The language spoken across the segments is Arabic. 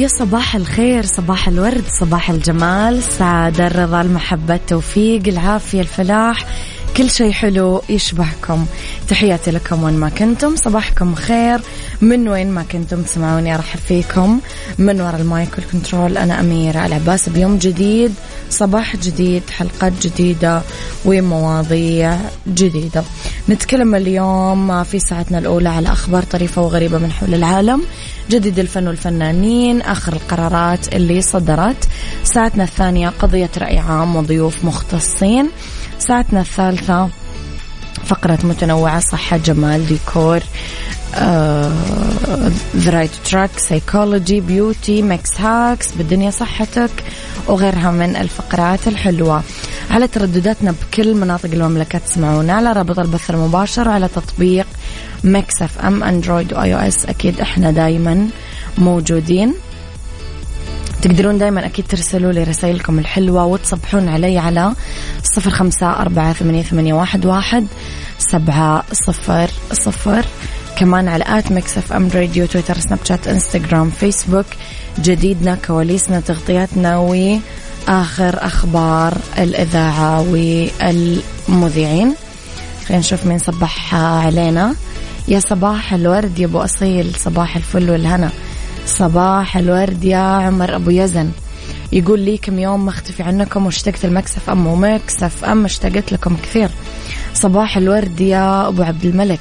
يا صباح الخير صباح الورد صباح الجمال. السعادة الرضا المحبة التوفيق العافية الفلاح. كل شيء حلو يشبهكم. تحياتي لكم وين ما كنتم. صباحكم خير. من وين ما كنتم تسمعوني أرحب فيكم. من وراء ال mic وال control أنا أميرة العباس. بيوم جديد صباح جديد حلقات جديدة ومواضيع جديدة. نتكلم اليوم في ساعتنا الأولى على أخبار طريفة وغريبة من حول العالم. جديد الفن والفنانين آخر القرارات اللي صدرت. ساعتنا الثانية قضية رأي عام وضيوف مختصين. ساعتنا الثالثة فقرة متنوعة صحة جمال ديكور The Right Track Psychology Beauty Mix Hacks بالدنيا صحتك وغيرها من الفقرات الحلوة. على تردداتنا بكل مناطق المملكة تسمعونا على رابط البث المباشر وعلى تطبيق Mix FM Android و iOS. أكيد إحنا دايما موجودين. تقدرون دائما أكيد ترسلوا لي رسائلكم الحلوة وتصبحون علي على صفر خمسة أربعة ثمانية, واحد سبعة صفر صفر. كمان على at Mix FM Radio تويتر سناب شات إنستغرام فيسبوك. جديدنا كواليسنا تغطياتنا وآخر أخبار الإذاعة والمذيعين. خلينا نشوف مين صبح علينا. يا صباح الورد يا أبو أصيل صباح الفل والهنا. صباح الورد يا عمر أبو يزن. يقول لي كم يوم مختفي عنكم واشتقت المكسف أم ومكسف أم اشتقت لكم كثير. صباح الورد يا أبو عبد الملك.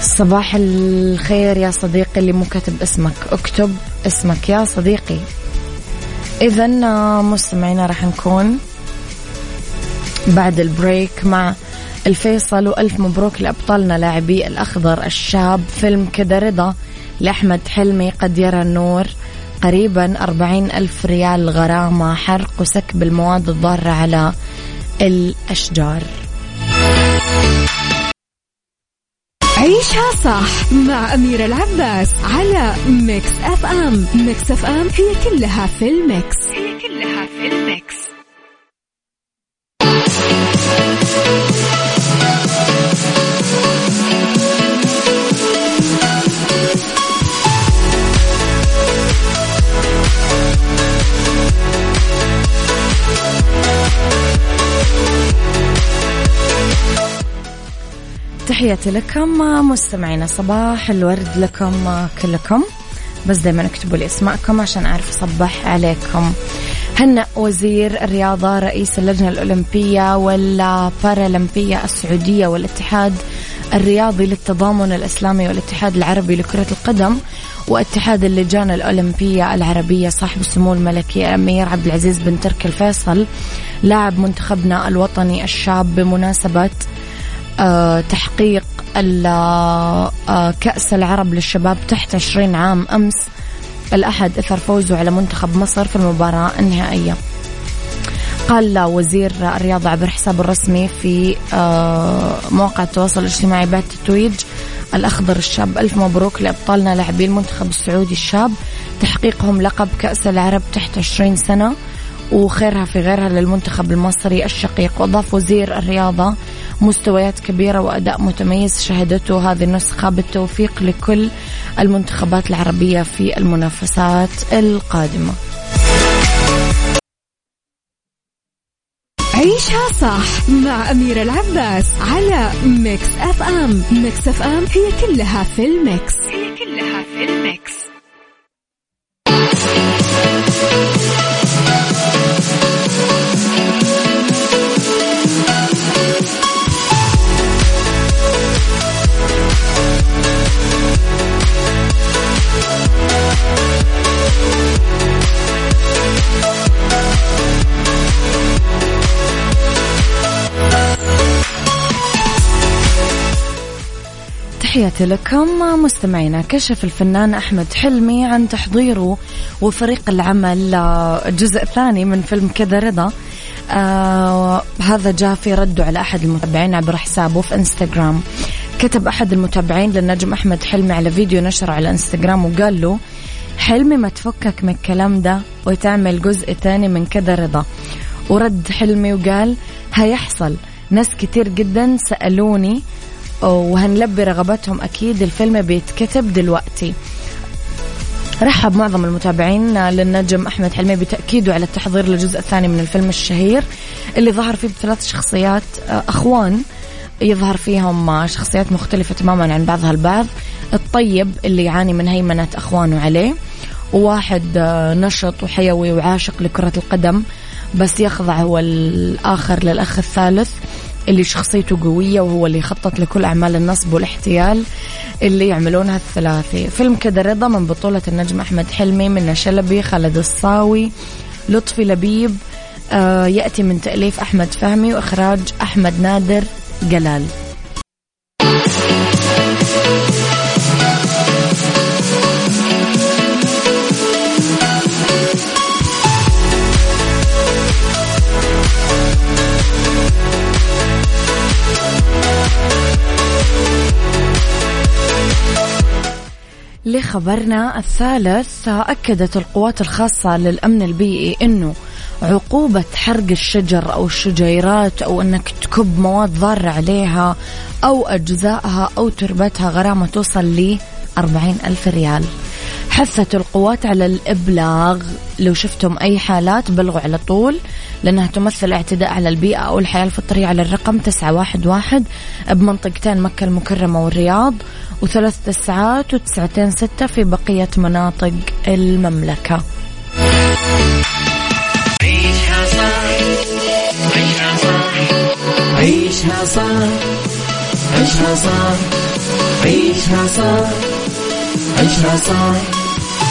صباح الخير يا صديقي اللي مو كاتب اسمك. اكتب اسمك يا صديقي. إذا مستمعينا راح نكون بعد ال break مع الفيصل وألف مبروك لأبطالنا لاعبي الأخضر الشاب فيلم كده رضا. لأحمد حلمي قد يرى النور. قريبا أربعين ألف ريال غرامة حرق وسكب المواد الضارة على الأشجار. عيشها صح مع أميرة العباس على Mix FM. Mix FM هي كلها في ال mix. هي كلها في الميكس. تحياتي لكم مستمعينا صباح الورد لكم كلكم. بس دايما اكتبوا لي اسماءكم عشان أعرف أصبح عليكم. هنأ وزير الرياضة رئيس اللجنة الأولمبية والبارالمبية السعودية والاتحاد الرياضي للتضامن الإسلامي والاتحاد العربي لكرة القدم واتحاد اللجان الأولمبية العربية صاحب السمو الملكي الأمير عبد العزيز بن تركي الفيصل لاعب منتخبنا الوطني الشاب بمناسبة تحقيق آه، كأس العرب للشباب تحت 20 عام أمس. الأحد إثر فوزه على منتخب مصر في المباراة النهائية. قال وزير الرياضة عبر حسابه الرسمي في آه، مواقع التواصل الاجتماعي بعد تتويج الأخضر الشاب ألف مبروك لأبطالنا لاعبي المنتخب السعودي الشاب. تحقيقهم لقب كأس العرب تحت 20 سنة. وخيرها في غيرها للمنتخب المصري الشقيق وأضاف وزير الرياضة مستويات كبيرة وأداء متميز شهدته هذه النسخة بالتوفيق لكل المنتخبات العربية في المنافسات القادمة. عيشها صح مع أميرة العباس على Mix FM. Mix FM هي كلها في ال mix. هي كلها في ال mix. تحياتي لكم مستمعينا. كشف الفنان أحمد حلمي عن تحضيره وفريق العمل الجزء الثاني من فيلم كذا رضا. آه هذا جاء في رده على أحد المتابعين عبر حسابه في إنستغرام. كتب أحد المتابعين للنجم أحمد حلمي على فيديو نشره على إنستغرام وقال له حلمي ما تفكك من الكلام ده وتعمل جزء تاني من كذا رضا. ورد حلمي وقال هيحصل. ناس كتير جدا سألوني وهنلبي رغبتهم أكيد. الفيلم بيتكتب دلوقتي. رحب معظم المتابعين للنجم أحمد حلمي بتأكيده على التحضير للجزء الثاني من الفيلم الشهير اللي ظهر فيه بثلاث شخصيات. آه، أخوان يظهر فيهم شخصيات مختلفة تماما عن بعضها البعض. الطيب اللي يعاني من هيمنة أخوانه عليه. وواحد آه، نشط وحيوي وعاشق لكرة القدم بس يخضع هو الآخر للأخ الثالث. اللي شخصيته قوية وهو اللي يخطط لكل أعمال النصب والاحتيال اللي يعملونها الثلاثي. فيلم كذا رضا من بطولة النجم أحمد حلمي من شلبي خالد الصاوي لطفي لبيب آه يأتي من تأليف أحمد فهمي وإخراج أحمد نادر جلال. لخبرنا الثالث أكدت القوات الخاصة للأمن البيئي أنه عقوبة حرق الشجر أو الشجيرات أو أنك تكب مواد ضارة عليها أو أجزائها أو تربتها غرامة توصل ل أربعين ألف ريال. حثت القوات على الإبلاغ. لو شفتم أي حالات بلغوا على طول لأنها تمثل اعتداء على البيئة أو الحياة الفطرية على الرقم تسعة واحد واحد بمنطقتين مكة المكرمة والرياض وثلاث تسعات وتسعتين ستة في بقية مناطق المملكة. عيشها صح عيشها صح عيشها صح عيشها صح عيشها صح عيشها صح.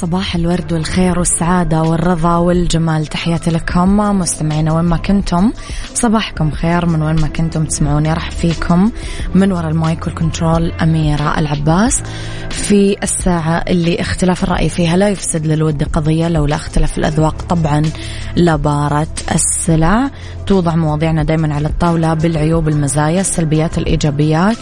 صباح الورد والخير والسعادة والرضا والجمال. تحياتي لكم مستمعينا وين ما كنتم. صباحكم خير من وين ما كنتم تسمعوني. ترحب فيكم من وراء ال mic وال control أميرة العباس. في الساعة اللي اختلاف الرأي فيها لا يفسد للود قضية لولا اختلاف الأذواق طبعا لبارت السلع. توضع مواضيعنا دايما على الطاولة بالعيوب المزايا السلبيات الإيجابيات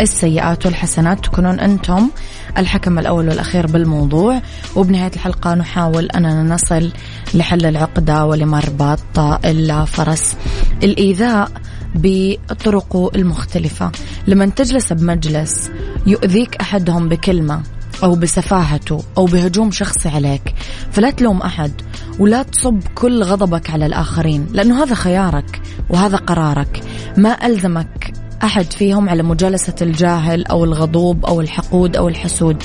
السيئات والحسنات. تكونون أنتم الحكم الأول والأخير بالموضوع. وبنهاية الحلقة نحاول أننا نصل لحل العقدة ولمربط الفرس الإيذاء بطرقه المختلفة. لما تجلس بمجلس يؤذيك أحدهم بكلمة أو بسفاهته أو بهجوم شخصي عليك. فلا تلوم أحد ولا تصب كل غضبك على الآخرين لأنه هذا خيارك وهذا قرارك. ما ألزمك أحد فيهم على مجالسة الجاهل أو الغضوب أو الحقود أو الحسود.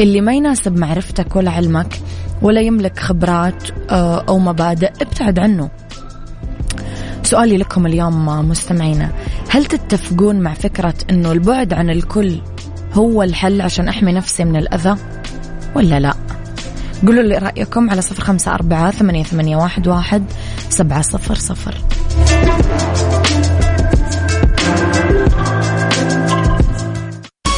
اللي ما يناسب معرفتك ولا علمك ولا يملك خبرات آه، أو مبادئ ابتعد عنه. سؤالي لكم اليوم مستمعينا هل تتفقون مع فكرة أنه البعد عن الكل هو الحل عشان أحمي نفسي من الأذى؟ ولا لا؟ قولوا لي رأيكم على صفر خمسة أربعة ثمانية, ثمانية واحد, واحد سبعة صفر صفر.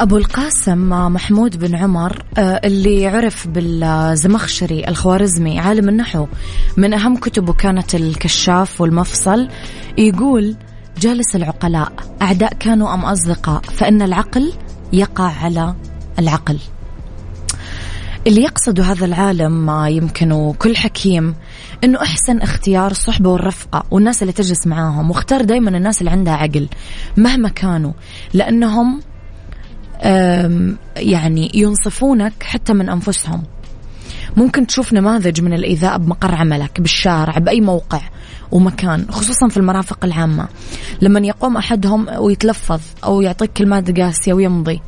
أبو القاسم محمود بن عمر آه، اللي عرف بالزمخشري الخوارزمي عالم النحو. من أهم كتبه كانت الكشاف والمفصل. يقول جالس العقلاء أعداء كانوا أم أصدقاء فإن العقل يقع على العقل. اللي يقصده هذا العالم ما يمكن وكل حكيم إنه أحسن اختيار الصحبة والرفقة والناس اللي تجلس معاهم واختار دائما الناس اللي عندها عقل مهما كانوا لأنهم يعني ينصفونك حتى من أنفسهم. ممكن تشوف نماذج من الإيذاء بمقر عملك بالشارع بأي موقع ومكان خصوصا في المرافق العامة. لما يقوم أحدهم ويتلفظ أو يعطيك كلمات قاسية ويمضي.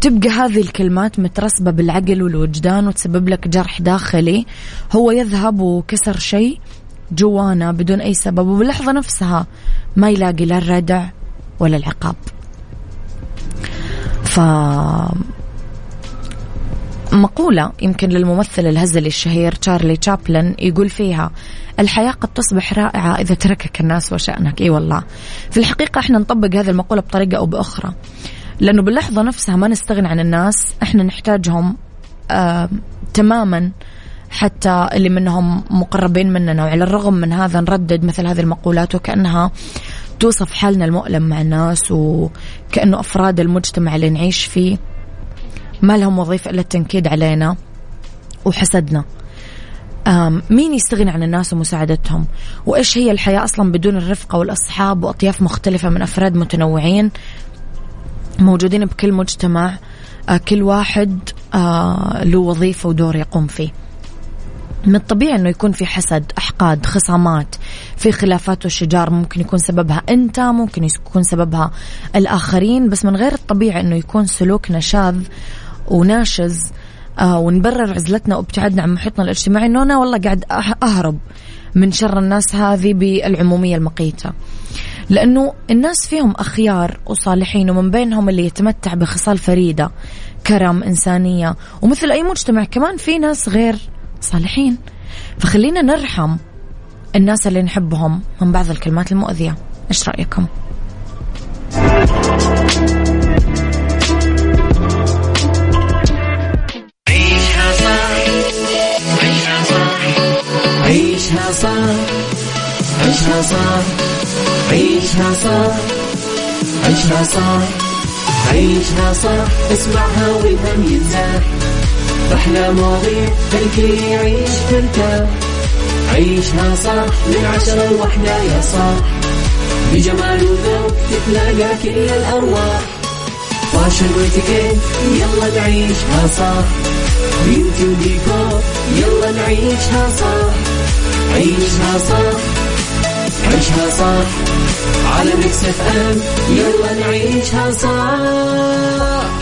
تبقى هذه الكلمات مترسبة بالعقل والوجدان وتسبب لك جرح داخلي. هو يذهب وكسر شيء جوانا بدون أي سبب وباللحظة نفسها ما يلاقي لا الردع ولا العقاب. ف مقولة يمكن للممثل الهزلي الشهير تشارلي تشابلن يقول فيها الحياة قد تصبح رائعة إذا تركك الناس وشأنك. إي والله. في الحقيقة إحنا نطبق هذه المقولة بطريقة أو بأخرى. لأنه باللحظة نفسها ما نستغني عن الناس إحنا نحتاجهم آه تماما. حتى اللي منهم مقربين مننا وعلى الرغم من هذا نردد مثل هذه المقولات وكأنها توصف حالنا المؤلم مع الناس وكأنه أفراد المجتمع اللي نعيش فيه. ما لهم وظيفة إلا التنكيد علينا وحسدنا. مين يستغني عن الناس ومساعدتهم؟ وإيش هي الحياة أصلا بدون الرفقة والأصحاب وأطياف مختلفة من أفراد متنوعين موجودين بكل مجتمع؟ آه، كل واحد آه، له وظيفة ودور يقوم فيه. من الطبيعي إنه يكون في حسد، أحقاد، خصامات، في خلافات وشجار ممكن يكون سببها أنت، ممكن يكون سببها الآخرين، بس من غير الطبيعي إنه يكون سلوكنا شاذ وناشز آه ونبرر عزلتنا وابتعادنا عن محيطنا الاجتماعي إنه أنا والله قاعد أهرب من شر الناس هذه بالعمومية المقيتة. لأنه الناس فيهم أخيار وصالحين ومن بينهم اللي يتمتع بخصال فريدة كرم إنسانية ومثل أي مجتمع كمان في ناس غير صالحين فخلينا نرحم الناس اللي نحبهم من بعض الكلمات المؤذية إيش رأيكم؟ عيشها صح عيشها صح عيشها صح عيشها صح عيشها صح عيشها صح اسمعها والهم ينزاح أحلى مواضيع الكل يعيش ترتاح عيشها صح من عشرة لوحدة يا صاح بجمال وذوق تتلاقى كل الأرواح. فاشل واتيكيت يلا نعيشها صح beauty وديكور يلا نعيشها صح عيشها صح عيشها صح على Mix FM يلا نعيشها صح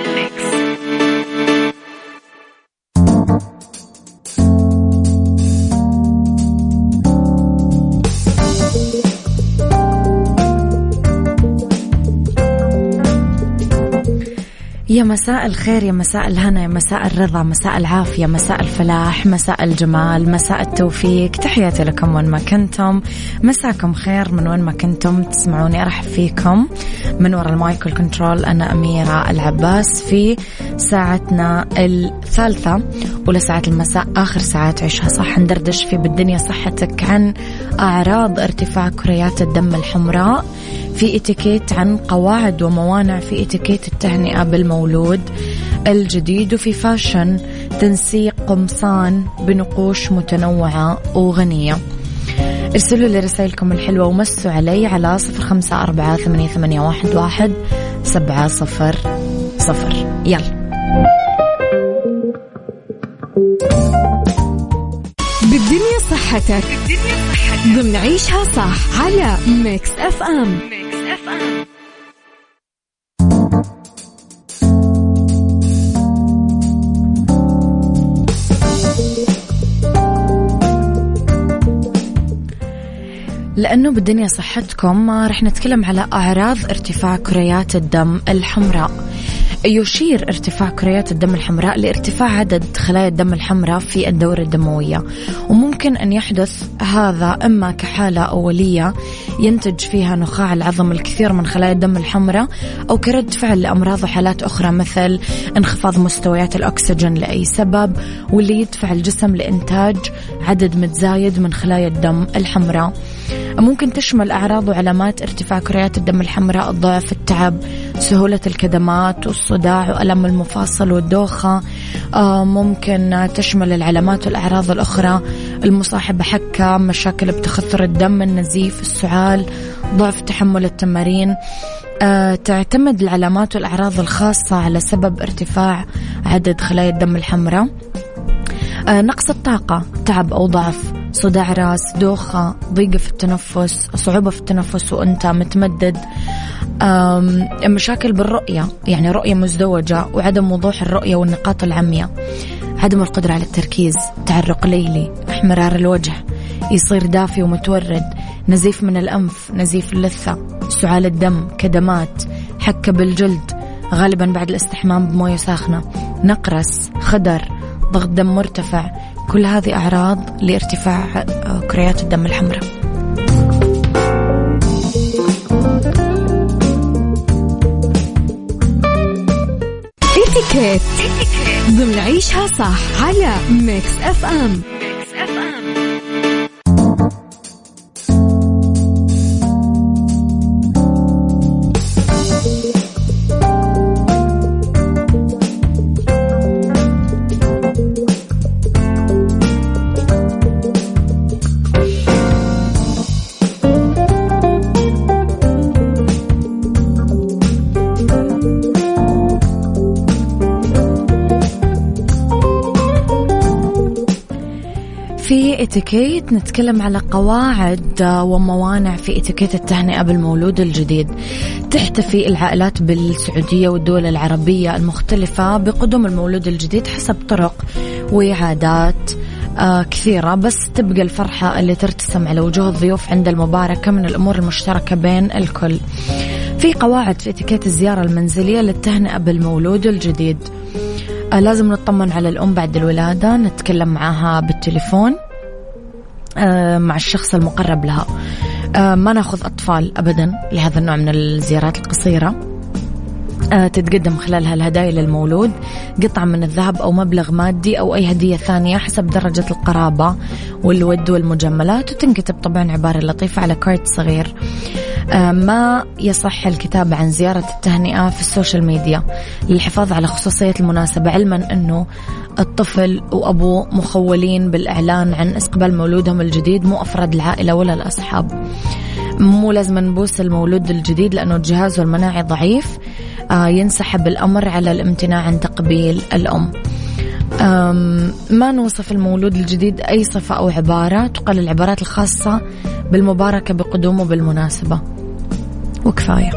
يا مساء الخير يا مساء الهنا يا مساء الرضا مساء العافية مساء الفلاح مساء الجمال مساء التوفيق. تحياتي لكم وين ما كنتم. مساكم خير من وين ما كنتم. تسمعوني أرحب فيكم. من وراء المايك والكنترول أنا أميرة العباس في ساعتنا الثالثة أولى ساعات المساء آخر ساعات عيشها صح. ندردش في بالدنيا صحتك عن أعراض ارتفاع كريات الدم الحمراء. في اتيكيت عن قواعد وموانع في اتيكيت التهنئة بالمولود الجديد وفي فاشن تنسيق قمصان بنقوش متنوعة وغنية. ارسلوا لي رسائلكم الحلوة ومسوا علي على صفر خمسة أربعة ثمانية, ثمانية واحد, واحد سبعة صفر صفر. يلا. بالدنيا صحتك. بالدنيا صحتك. ضمن عيشها صح على Mix FM Mix FM لأنه بالدنيا صحتكم رح نتكلم على أعراض ارتفاع كريات الدم الحمراء. يشير ارتفاع كريات الدم الحمراء لارتفاع عدد خلايا الدم الحمراء في الدورة الدموية. وممكن أن يحدث هذا إما كحالة أولية ينتج فيها نخاع العظم الكثير من خلايا الدم الحمراء أو كرد فعل لأمراض وحالات أخرى مثل انخفاض مستويات الأكسجين لأي سبب واللي يدفع الجسم لإنتاج عدد متزايد من خلايا الدم الحمراء. ممكن تشمل أعراض وعلامات ارتفاع كريات الدم الحمراء الضعف التعب سهولة الكدمات والصداع وألم المفاصل والدوخة. آه، ممكن تشمل العلامات والأعراض الأخرى المصاحبة حكة مشاكل بتخثر الدم النزيف السعال ضعف تحمل التمارين. آه، تعتمد العلامات والأعراض الخاصة على سبب ارتفاع عدد خلايا الدم الحمراء. آه، نقص الطاقة تعب أو ضعف. صداع راس دوخة ضيقة في التنفس صعوبة في التنفس وأنت متمدد. مشاكل بالرؤية يعني رؤية مزدوجة وعدم وضوح الرؤية والنقاط العمياء عدم القدرة على التركيز تعرق ليلي احمرار الوجه يصير دافي ومتورد نزيف من الأنف نزيف اللثة سعال الدم كدمات حكة بالجلد غالبا بعد الاستحمام بموية ساخنة نقرس خدر ضغط دم مرتفع. كل هذه أعراض لارتفاع آه، كريات الدم الحمراء. اتكيت ضمن عيشها صح على ميكس اف ام اتيكيت نتكلم على قواعد وموانع في اتيكيت التهنئة بالمولود الجديد. تحتفي العائلات بالسعودية والدول العربية المختلفة بقدوم المولود الجديد حسب طرق وعادات آه كثيرة. بس تبقى الفرحة اللي ترتسم على وجوه الضيوف عند المباركة من الأمور المشتركة بين الكل. في قواعد في اتيكيت الزيارة المنزلية للتهنئة بالمولود الجديد. آه لازم نطمن على الأم بعد الولادة نتكلم معها بالتليفون آه، مع الشخص المقرب لها. آه، ما ناخذ أطفال أبدا لهذا النوع من الزيارات القصيرة. آه، تتقدم خلالها الهدايا للمولود قطعة من الذهب أو مبلغ مادي أو أي هدية ثانية حسب درجة القرابة والود والمجاملات وتنكتب طبعا عبارة لطيفة على كارت صغير. ما يصح الكتابة عن زيارة التهنئة في ال social media للحفاظ على خصوصية المناسبة علما أنه الطفل وأبوه مخولين بالإعلان عن استقبال مولودهم الجديد مو أفراد العائلة ولا الأصحاب. مو لازم نبوس المولود الجديد لأنه جهازه المناعي ضعيف آه، ينسحب الأمر على الامتناع عن تقبيل الأم. ما نوصف المولود الجديد أي صفة أو عبارة تقل العبارات الخاصة بالمباركة بقدومه بالمناسبة وكفاية.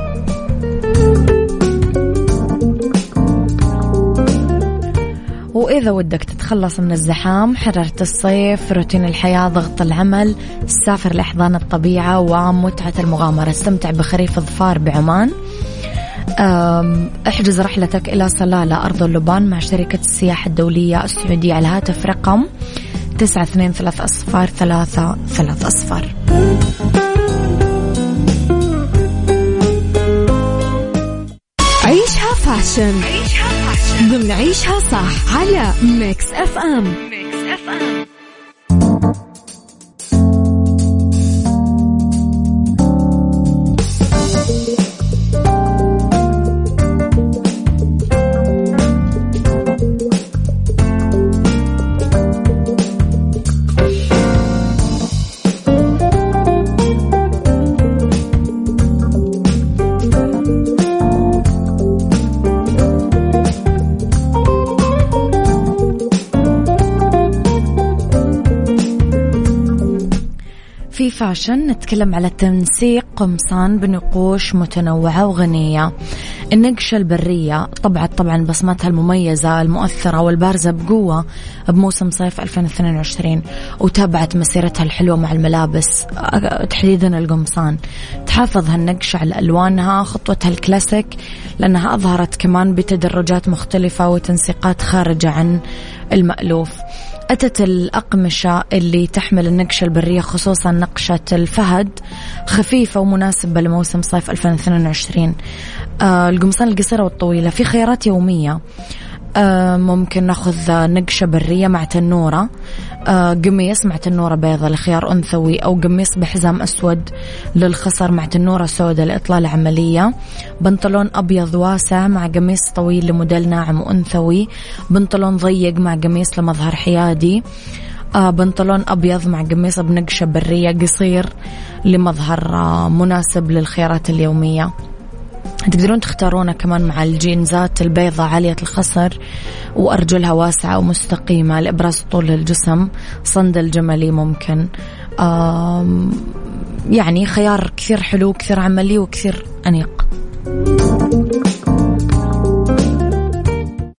وإذا ودك تتخلص من الزحام حرارة الصيف روتين الحياة ضغط العمل سافر لأحضان الطبيعة ومتعة المغامرة. استمتع بخريف الظفار بعمان. احجز رحلتك إلى صلالة أرض اللبان مع شركة السياحة الدولية السعودية. على الهاتف رقم تسعة اثنين ثلاث أصفار ثلاثة ثلاث أصفار. عيشها fashion. عيشها fashion. ضمن عيشها صح. على Mix FM. Mix FM. فاشن نتكلم على تنسيق قمصان بنقوش متنوعة وغنية. النقشة البرية طبعت طبعا بصمتها المميزة المؤثرة والبارزة بقوة بموسم صيف 2022 وتابعت مسيرتها الحلوة مع الملابس تحديدا القمصان. تحافظ هالنقشة على ألوانها خطوتها الكلاسيك لأنها أظهرت كمان بتدرجات مختلفة وتنسيقات خارجة عن المألوف. أتت الأقمشة اللي تحمل النقشة البرية خصوصا نقشة الفهد خفيفة ومناسبة لموسم صيف 2022 آه القمصان القصيرة والطويلة في خيارات يومية. ممكن ناخذ نقشة برية مع تنورة. آه قميص مع تنورة بيضة لخيار أنثوي أو قميص بحزام أسود للخصر مع تنورة سوداء لإطلالة عملية. بنطلون أبيض واسع مع قميص طويل لموديل ناعم وأنثوي. بنطلون ضيق مع قميص لمظهر حيادي. آه بنطلون أبيض مع قميص بنقشة برية قصير لمظهر آه مناسب للخيارات اليومية. تقدرون تختارونه كمان مع الجينزات البيضة عالية الخصر وأرجلها واسعة ومستقيمة لإبراز طول الجسم صندل جملي ممكن. يعني خيار كثير حلو كثير عملي وكثير أنيق.